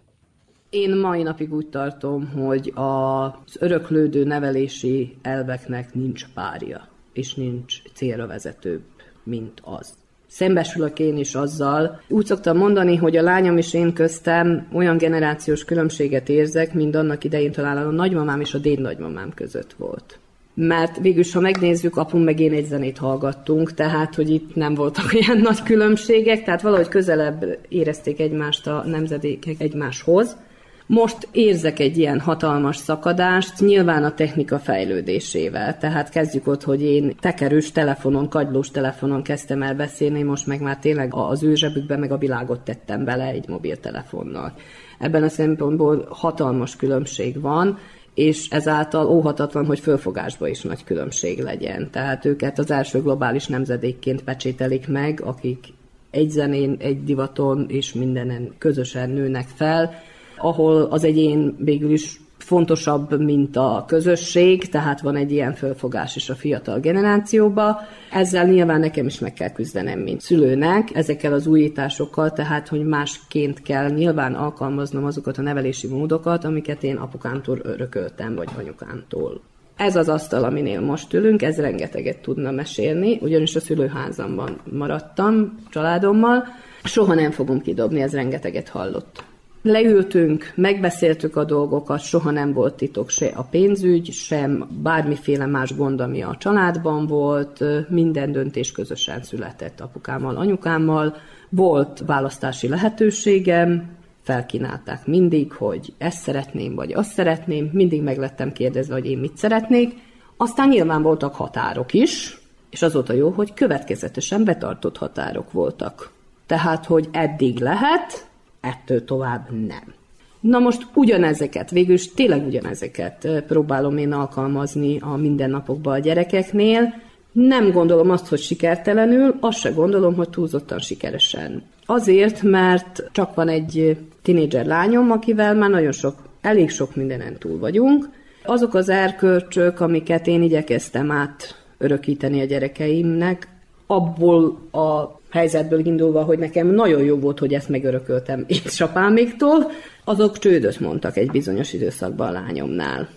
Én mai napig úgy tartom, hogy az öröklődő nevelési elveknek nincs párja, és nincs célra vezetőbb, mint az. Szembesülök én is azzal. Úgy szoktam mondani, hogy a lányom és én köztem olyan generációs különbséget érzek, mint annak idején talán a nagymamám és a déd nagymamám között volt mert végülis, ha megnézzük, apum meg én egy zenét hallgattunk, tehát, hogy itt nem voltak olyan nagy különbségek, tehát valahogy közelebb érezték egymást a nemzedékek egymáshoz. Most érzek egy ilyen hatalmas szakadást, nyilván a technika fejlődésével. Tehát kezdjük ott, hogy én tekerős telefonon, kagylós telefonon kezdtem el beszélni, most meg már tényleg az ő meg a világot tettem bele egy mobiltelefonnal. Ebben a szempontból hatalmas különbség van, és ezáltal óhatatlan, hogy fölfogásba is nagy különbség legyen. Tehát őket az első globális nemzedékként pecsételik meg, akik egy zenén, egy divaton és mindenen közösen nőnek fel, ahol az egyén végül is fontosabb, mint a közösség, tehát van egy ilyen fölfogás is a fiatal generációba. Ezzel nyilván nekem is meg kell küzdenem, mint szülőnek, ezekkel az újításokkal, tehát hogy másként kell nyilván alkalmaznom azokat a nevelési módokat, amiket én apukámtól örököltem, vagy anyukámtól. Ez az asztal, aminél most ülünk, ez rengeteget tudna mesélni, ugyanis a szülőházamban maradtam családommal, soha nem fogom kidobni, ez rengeteget hallott. Leültünk, megbeszéltük a dolgokat, soha nem volt titok se a pénzügy, sem bármiféle más gond, ami a családban volt, minden döntés közösen született apukámmal, anyukámmal, volt választási lehetőségem, felkínálták mindig, hogy ezt szeretném, vagy azt szeretném, mindig meglettem kérdezve, hogy én mit szeretnék. Aztán nyilván voltak határok is, és az volt a jó, hogy következetesen betartott határok voltak. Tehát, hogy eddig lehet, ettől tovább nem. Na most ugyanezeket, végülis tényleg ugyanezeket próbálom én alkalmazni a mindennapokban a gyerekeknél. Nem gondolom azt, hogy sikertelenül, azt se gondolom, hogy túlzottan sikeresen. Azért, mert csak van egy tinédzser lányom, akivel már nagyon sok, elég sok mindenen túl vagyunk. Azok az erkölcsök, amiket én igyekeztem át örökíteni a gyerekeimnek, abból a helyzetből indulva, hogy nekem nagyon jó volt, hogy ezt megörököltem édesapáméktól, azok csődöt mondtak egy bizonyos időszakban a lányomnál.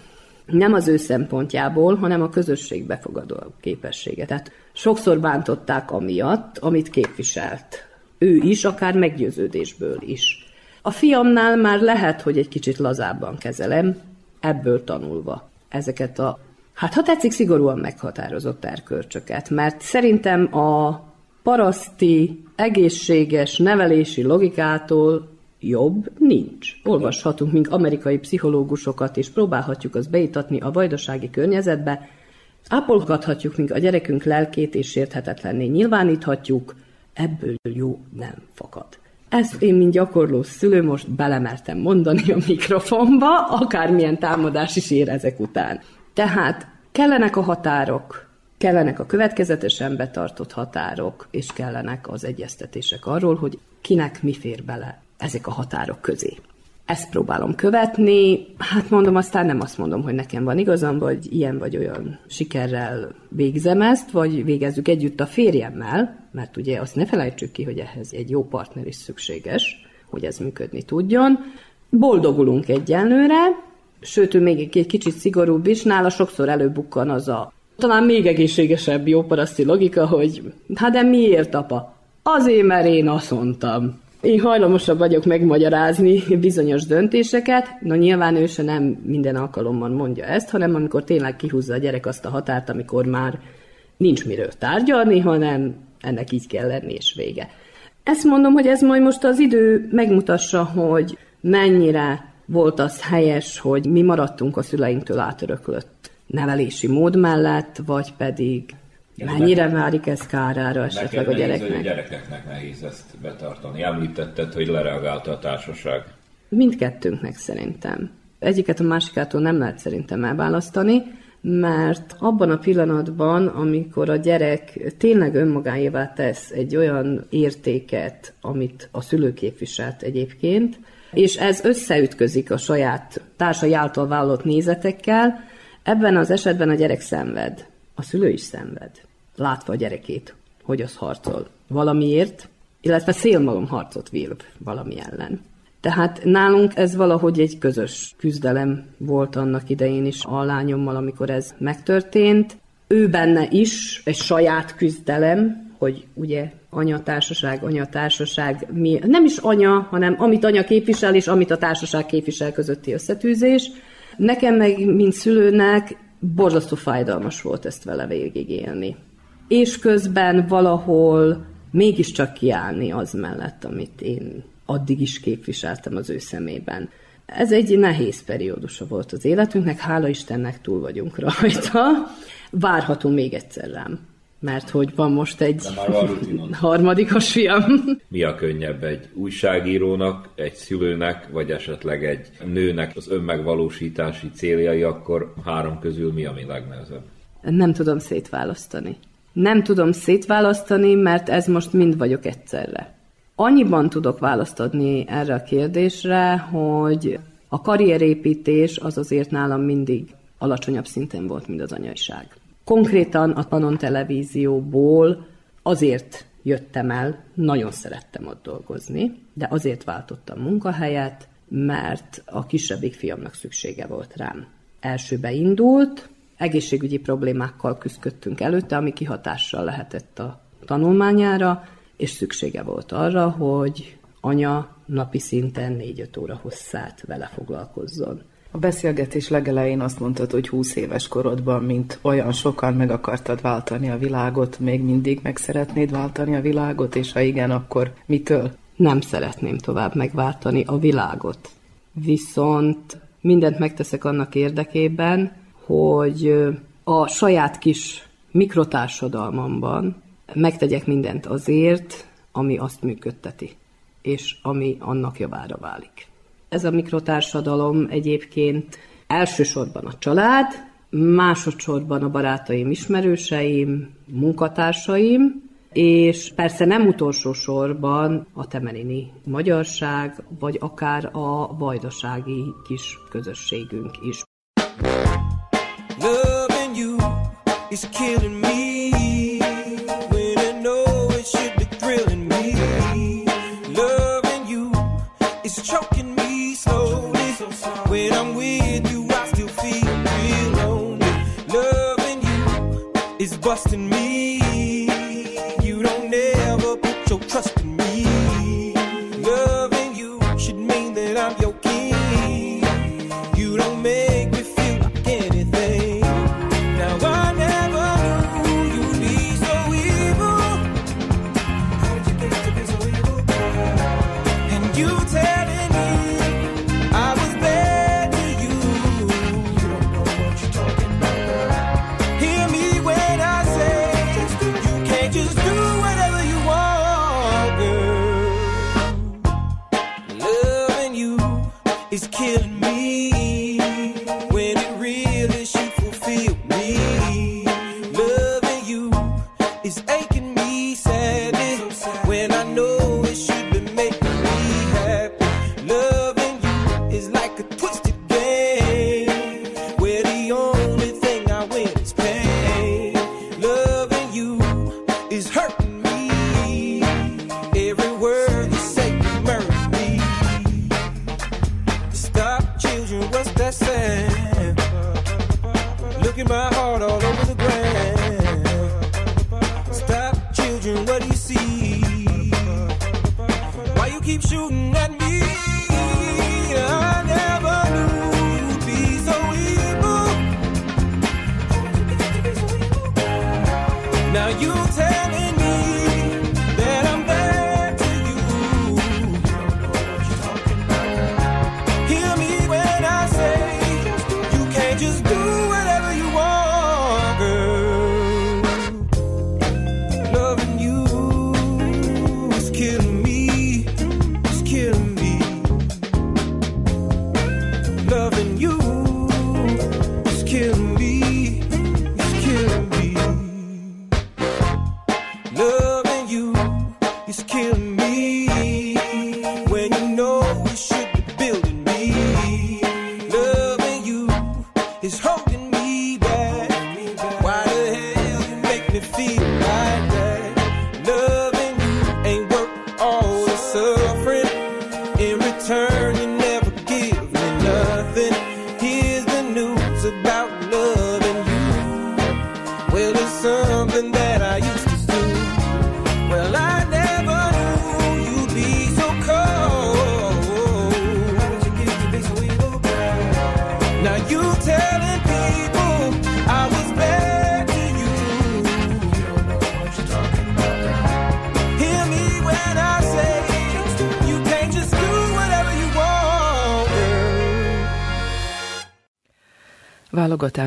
Nem az ő szempontjából, hanem a közösség befogadó képessége. Tehát sokszor bántották amiatt, amit képviselt. Ő is, akár meggyőződésből is. A fiamnál már lehet, hogy egy kicsit lazábban kezelem, ebből tanulva ezeket a, hát ha tetszik, szigorúan meghatározott erkölcsöket, mert szerintem a paraszti, egészséges nevelési logikától jobb nincs. Olvashatunk mink amerikai pszichológusokat, és próbálhatjuk azt beitatni a vajdasági környezetbe, ápolgathatjuk mink a gyerekünk lelkét, és sérthetetlenné nyilváníthatjuk, ebből jó nem fakad. Ezt én, mint gyakorló szülő most belemertem mondani a mikrofonba, akármilyen támadás is ér ezek után. Tehát kellenek a határok, kellenek a következetesen betartott határok, és kellenek az egyeztetések arról, hogy kinek mi fér bele ezek a határok közé. Ezt próbálom követni, hát mondom, aztán nem azt mondom, hogy nekem van igazam, vagy ilyen vagy olyan sikerrel végzem ezt, vagy végezzük együtt a férjemmel, mert ugye azt ne felejtsük ki, hogy ehhez egy jó partner is szükséges, hogy ez működni tudjon. Boldogulunk egyenlőre, sőt, ő még egy kicsit szigorúbb is, nála sokszor előbukkan az a talán még egészségesebb jó paraszti logika, hogy hát de miért, apa? Azért, mert én azt mondtam. Én hajlamosabb vagyok megmagyarázni bizonyos döntéseket, no nyilván ő se nem minden alkalommal mondja ezt, hanem amikor tényleg kihúzza a gyerek azt a határt, amikor már nincs miről tárgyalni, hanem ennek így kell lenni, és vége. Ezt mondom, hogy ez majd most az idő megmutassa, hogy mennyire volt az helyes, hogy mi maradtunk a szüleinktől átöröklött nevelési mód mellett, vagy pedig mennyire várik ez kárára esetleg a gyereknek. a gyerekeknek nehéz ezt betartani. Említetted, hogy lereagálta a társaság. Mindkettőnknek szerintem. Egyiket a másikától nem lehet szerintem elválasztani, mert abban a pillanatban, amikor a gyerek tényleg önmagáévá tesz egy olyan értéket, amit a szülő képviselt egyébként, és ez összeütközik a saját társai által vállalt nézetekkel, Ebben az esetben a gyerek szenved, a szülő is szenved, látva a gyerekét, hogy az harcol valamiért, illetve szélmalom harcot vír valami ellen. Tehát nálunk ez valahogy egy közös küzdelem volt annak idején is a lányommal, amikor ez megtörtént. Ő benne is egy saját küzdelem, hogy ugye anyatársaság, anyatársaság, mi, nem is anya, hanem amit anya képvisel, és amit a társaság képvisel közötti összetűzés. Nekem meg, mint szülőnek, borzasztó fájdalmas volt ezt vele végigélni. És közben valahol mégiscsak kiállni az mellett, amit én addig is képviseltem az ő szemében. Ez egy nehéz periódusa volt az életünknek, hála Istennek túl vagyunk rajta. Várható még egyszer rám mert hogy van most egy harmadikos fiam. Mi a könnyebb egy újságírónak, egy szülőnek, vagy esetleg egy nőnek az önmegvalósítási céljai, akkor három közül mi a mi legnehezebb? Nem tudom szétválasztani. Nem tudom szétválasztani, mert ez most mind vagyok egyszerre. Annyiban tudok választ adni erre a kérdésre, hogy a karrierépítés az azért nálam mindig alacsonyabb szinten volt, mint az anyaiság. Konkrétan a Panon televízióból azért jöttem el, nagyon szerettem ott dolgozni, de azért váltottam munkahelyet, mert a kisebbik fiamnak szüksége volt rám. Elsőbe indult, egészségügyi problémákkal küzdöttünk előtte, ami kihatással lehetett a tanulmányára, és szüksége volt arra, hogy anya napi szinten 4-5 óra hosszát vele foglalkozzon. A beszélgetés legelején azt mondtad, hogy 20 éves korodban, mint olyan sokan meg akartad váltani a világot, még mindig meg szeretnéd váltani a világot, és ha igen, akkor mitől? Nem szeretném tovább megváltani a világot. Viszont mindent megteszek annak érdekében, hogy a saját kis mikrotársadalmamban megtegyek mindent azért, ami azt működteti, és ami annak javára válik. Ez a mikrotársadalom egyébként elsősorban a család, másodszorban a barátaim, ismerőseim, munkatársaim, és persze nem utolsó sorban a temelini magyarság, vagy akár a vajdasági kis közösségünk is. Loving you is killing me busting me.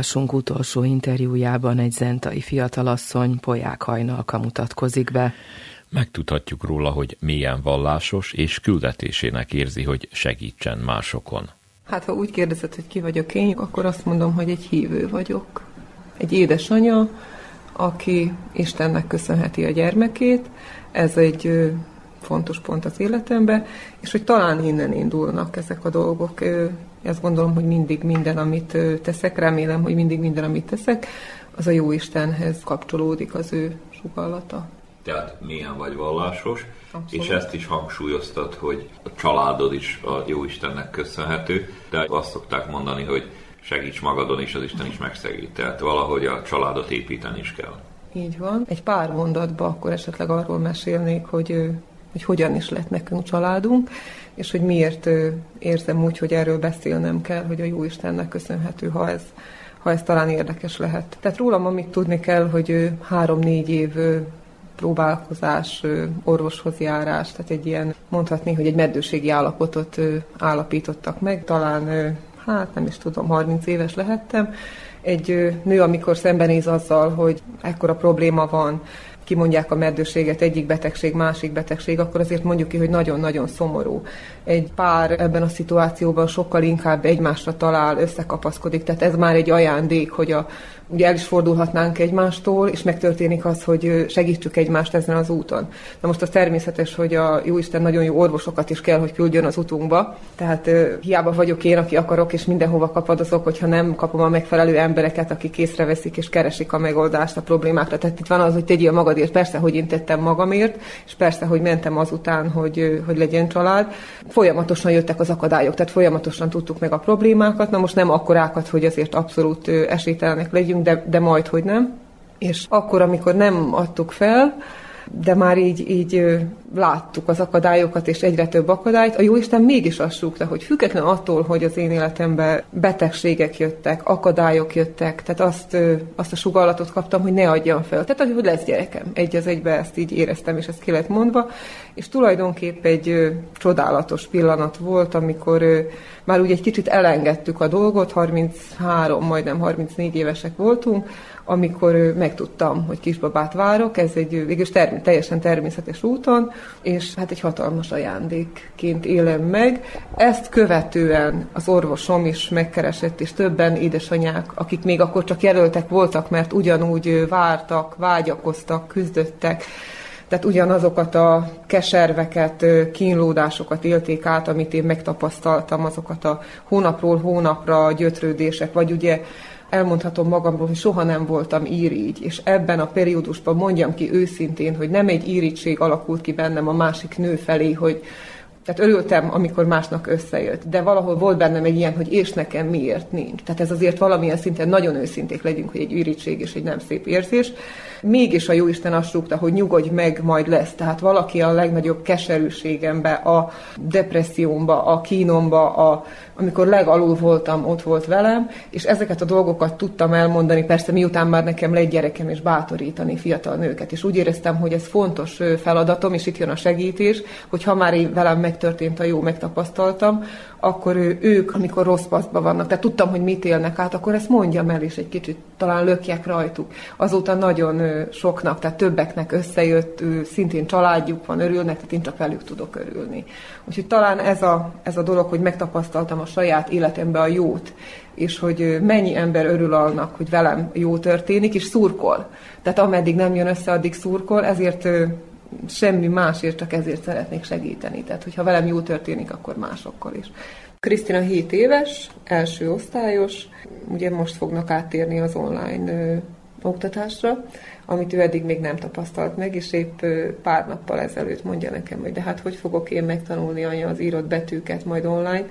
Válogatásunk utolsó interjújában egy zentai fiatalasszony Poják hajnalka mutatkozik be. Megtudhatjuk róla, hogy milyen vallásos és küldetésének érzi, hogy segítsen másokon. Hát ha úgy kérdezed, hogy ki vagyok én, akkor azt mondom, hogy egy hívő vagyok. Egy édesanya, aki Istennek köszönheti a gyermekét. Ez egy fontos pont az életemben, és hogy talán innen indulnak ezek a dolgok. Ezt gondolom, hogy mindig minden, amit teszek, remélem, hogy mindig minden, amit teszek, az a jó Istenhez kapcsolódik az ő sugallata. Tehát milyen vagy vallásos, Abszolút. és ezt is hangsúlyoztad, hogy a családod is a jó Istennek köszönhető, de azt szokták mondani, hogy segíts magadon, és az Isten is megszegít. Tehát valahogy a családot építeni is kell. Így van. Egy pár mondatba akkor esetleg arról mesélnék, hogy, hogy hogyan is lett nekünk családunk, és hogy miért érzem úgy, hogy erről beszélnem kell, hogy a jó Istennek köszönhető, ha ez, ha ez talán érdekes lehet. Tehát rólam amit tudni kell, hogy három-négy év próbálkozás, orvoshoz járás, tehát egy ilyen, mondhatni, hogy egy meddőségi állapotot állapítottak meg, talán, hát nem is tudom, 30 éves lehettem. Egy nő, amikor szembenéz azzal, hogy ekkora probléma van, kimondják a meddőséget, egyik betegség, másik betegség, akkor azért mondjuk ki, hogy nagyon-nagyon szomorú. Egy pár ebben a szituációban sokkal inkább egymásra talál, összekapaszkodik, tehát ez már egy ajándék, hogy a ugye el is fordulhatnánk egymástól, és megtörténik az, hogy segítsük egymást ezen az úton. Na most az természetes, hogy a Jóisten nagyon jó orvosokat is kell, hogy küldjön az utunkba, tehát hiába vagyok én, aki akarok, és mindenhova kapadozok, hogyha nem kapom a megfelelő embereket, akik észreveszik és keresik a megoldást a problémákra. Tehát itt van az, hogy tegyél magadért, persze, hogy én tettem magamért, és persze, hogy mentem azután, hogy, hogy legyen család. Folyamatosan jöttek az akadályok, tehát folyamatosan tudtuk meg a problémákat, na most nem akkorákat, hogy azért abszolút esélytelenek legyünk, de, de majd, hogy nem. És akkor, amikor nem adtuk fel, de már így, így láttuk az akadályokat, és egyre több akadályt, a Jóisten mégis azt súgta, hogy független attól, hogy az én életemben betegségek jöttek, akadályok jöttek, tehát azt, azt a sugallatot kaptam, hogy ne adjam fel. Tehát, hogy lesz gyerekem. Egy az egybe ezt így éreztem, és ezt ki lett mondva. És tulajdonképp egy csodálatos pillanat volt, amikor már úgy egy kicsit elengedtük a dolgot, 33, majdnem 34 évesek voltunk, amikor megtudtam, hogy kisbabát várok, ez egy végül term- teljesen természetes úton, és hát egy hatalmas ajándékként élem meg. Ezt követően az orvosom is megkeresett, és többen édesanyák, akik még akkor csak jelöltek voltak, mert ugyanúgy vártak, vágyakoztak, küzdöttek, tehát ugyanazokat a keserveket, kínlódásokat élték át, amit én megtapasztaltam, azokat a hónapról hónapra gyötrődések, vagy ugye elmondhatom magamról, hogy soha nem voltam írígy, és ebben a periódusban mondjam ki őszintén, hogy nem egy írítség alakult ki bennem a másik nő felé, hogy tehát örültem, amikor másnak összejött, de valahol volt bennem egy ilyen, hogy és nekem miért nincs. Tehát ez azért valamilyen szinten nagyon őszinték legyünk, hogy egy ürítség és egy nem szép érzés. Mégis a Jóisten azt rúgta, hogy nyugodj meg, majd lesz. Tehát valaki a legnagyobb keserűségembe, a depressziómba, a kínomba, a, amikor legalul voltam, ott volt velem, és ezeket a dolgokat tudtam elmondani, persze miután már nekem lett gyerekem, és bátorítani fiatal nőket. És úgy éreztem, hogy ez fontos feladatom, és itt jön a segítés, hogy ha már velem megtörtént a jó, megtapasztaltam, akkor ők, amikor rossz pasztban vannak, tehát tudtam, hogy mit élnek át, akkor ezt mondjam el, és egy kicsit talán lökjek rajtuk. Azóta nagyon soknak, tehát többeknek összejött, szintén családjuk van, örülnek, tehát én csak velük tudok örülni. Úgyhogy talán ez a, ez a dolog, hogy megtapasztaltam a saját életembe a jót, és hogy mennyi ember örül annak, hogy velem jó történik, és szurkol. Tehát ameddig nem jön össze, addig szurkol, ezért semmi másért, csak ezért szeretnék segíteni. Tehát, hogyha velem jó történik, akkor másokkal is. Krisztina 7 éves, első osztályos, ugye most fognak áttérni az online ö, oktatásra, amit ő eddig még nem tapasztalt meg, és épp pár nappal ezelőtt mondja nekem, hogy de hát hogy fogok én megtanulni anya az írott betűket majd online,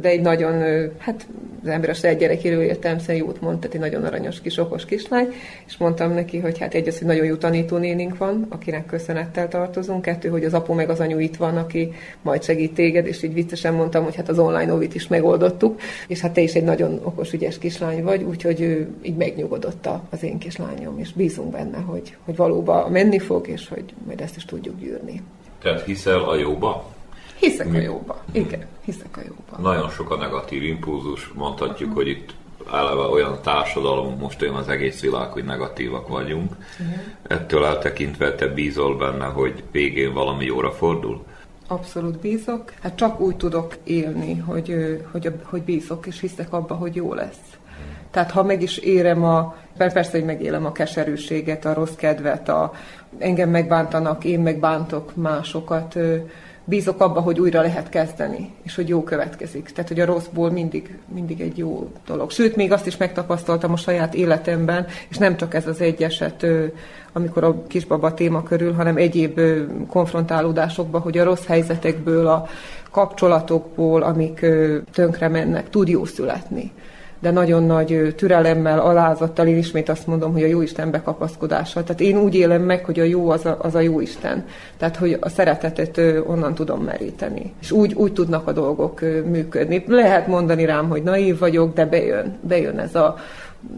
de egy nagyon, hát az ember a saját gyerekéről értelemszerűen jót mond, tehát egy nagyon aranyos kis okos kislány, és mondtam neki, hogy hát egy az, hogy nagyon jó tanítónénink van, akinek köszönettel tartozunk, kettő, hogy az apu meg az anyu itt van, aki majd segít téged, és így viccesen mondtam, hogy hát az online óvit is megoldottuk, és hát te is egy nagyon okos, ügyes kislány vagy, úgyhogy ő így megnyugodott az én kislányom, és bízunk benne, hogy, hogy valóban menni fog, és hogy majd ezt is tudjuk gyűrni. Tehát hiszel a jóba? Hiszek a jóba. Igen, hiszek a jóba. Nagyon sok a negatív impulzus, mondhatjuk, uh-huh. hogy itt eleve olyan társadalom, most olyan az egész világ, hogy negatívak vagyunk. Uh-huh. Ettől eltekintve te bízol benne, hogy végén valami jóra fordul? Abszolút bízok. Hát csak úgy tudok élni, hogy, hogy, hogy bízok, és hiszek abba, hogy jó lesz. Tehát ha meg is érem a, persze, hogy megélem a keserűséget, a rossz kedvet, a, engem megbántanak, én megbántok másokat, bízok abba, hogy újra lehet kezdeni, és hogy jó következik. Tehát, hogy a rosszból mindig, mindig egy jó dolog. Sőt, még azt is megtapasztaltam a saját életemben, és nem csak ez az egy eset, amikor a kisbaba téma körül, hanem egyéb konfrontálódásokban, hogy a rossz helyzetekből, a kapcsolatokból, amik tönkre mennek, tud jó születni de nagyon nagy türelemmel, alázattal, én ismét azt mondom, hogy a jó Isten bekapaszkodása. Tehát én úgy élem meg, hogy a jó az a, az a jó Isten. Tehát, hogy a szeretetet onnan tudom meríteni. És úgy, úgy tudnak a dolgok működni. Lehet mondani rám, hogy naív vagyok, de bejön, bejön ez a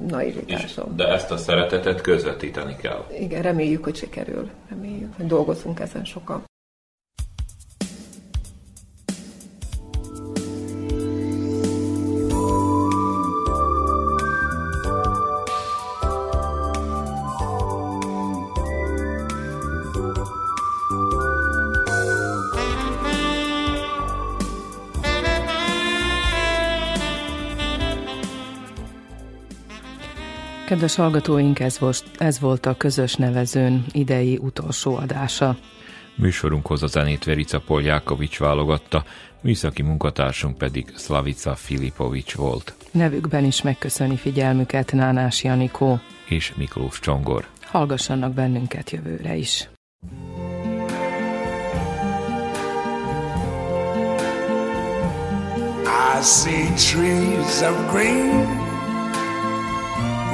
naivitásom. De ezt a szeretetet közvetíteni kell. Igen, reméljük, hogy sikerül. Reméljük, hogy dolgozunk ezen sokan. Kedves hallgatóink, ez volt, ez volt a közös nevezőn idei utolsó adása. Műsorunkhoz a zenét Verica Poljákovics válogatta, műszaki munkatársunk pedig Slavica Filipovics volt. Nevükben is megköszöni figyelmüket Nánás Janikó és Miklós Csongor. Hallgassanak bennünket jövőre is. I see trees of green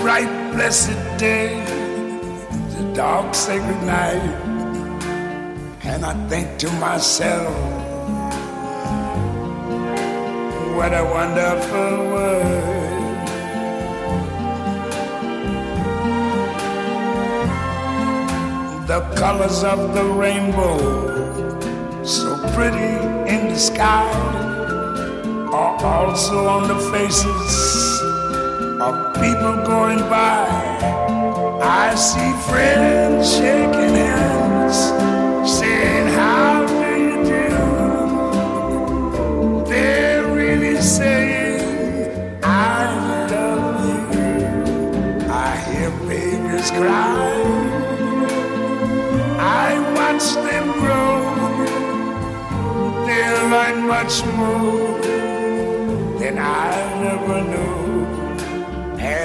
bright, blessed day, the dark, sacred night. And I think to myself, what a wonderful world. The colors of the rainbow, so pretty in the sky, are also on the faces of people going by. I see friends shaking hands, saying, How do you do? They're really saying, I love you. I hear babies cry. I watch them grow. They learn much more than I ever knew.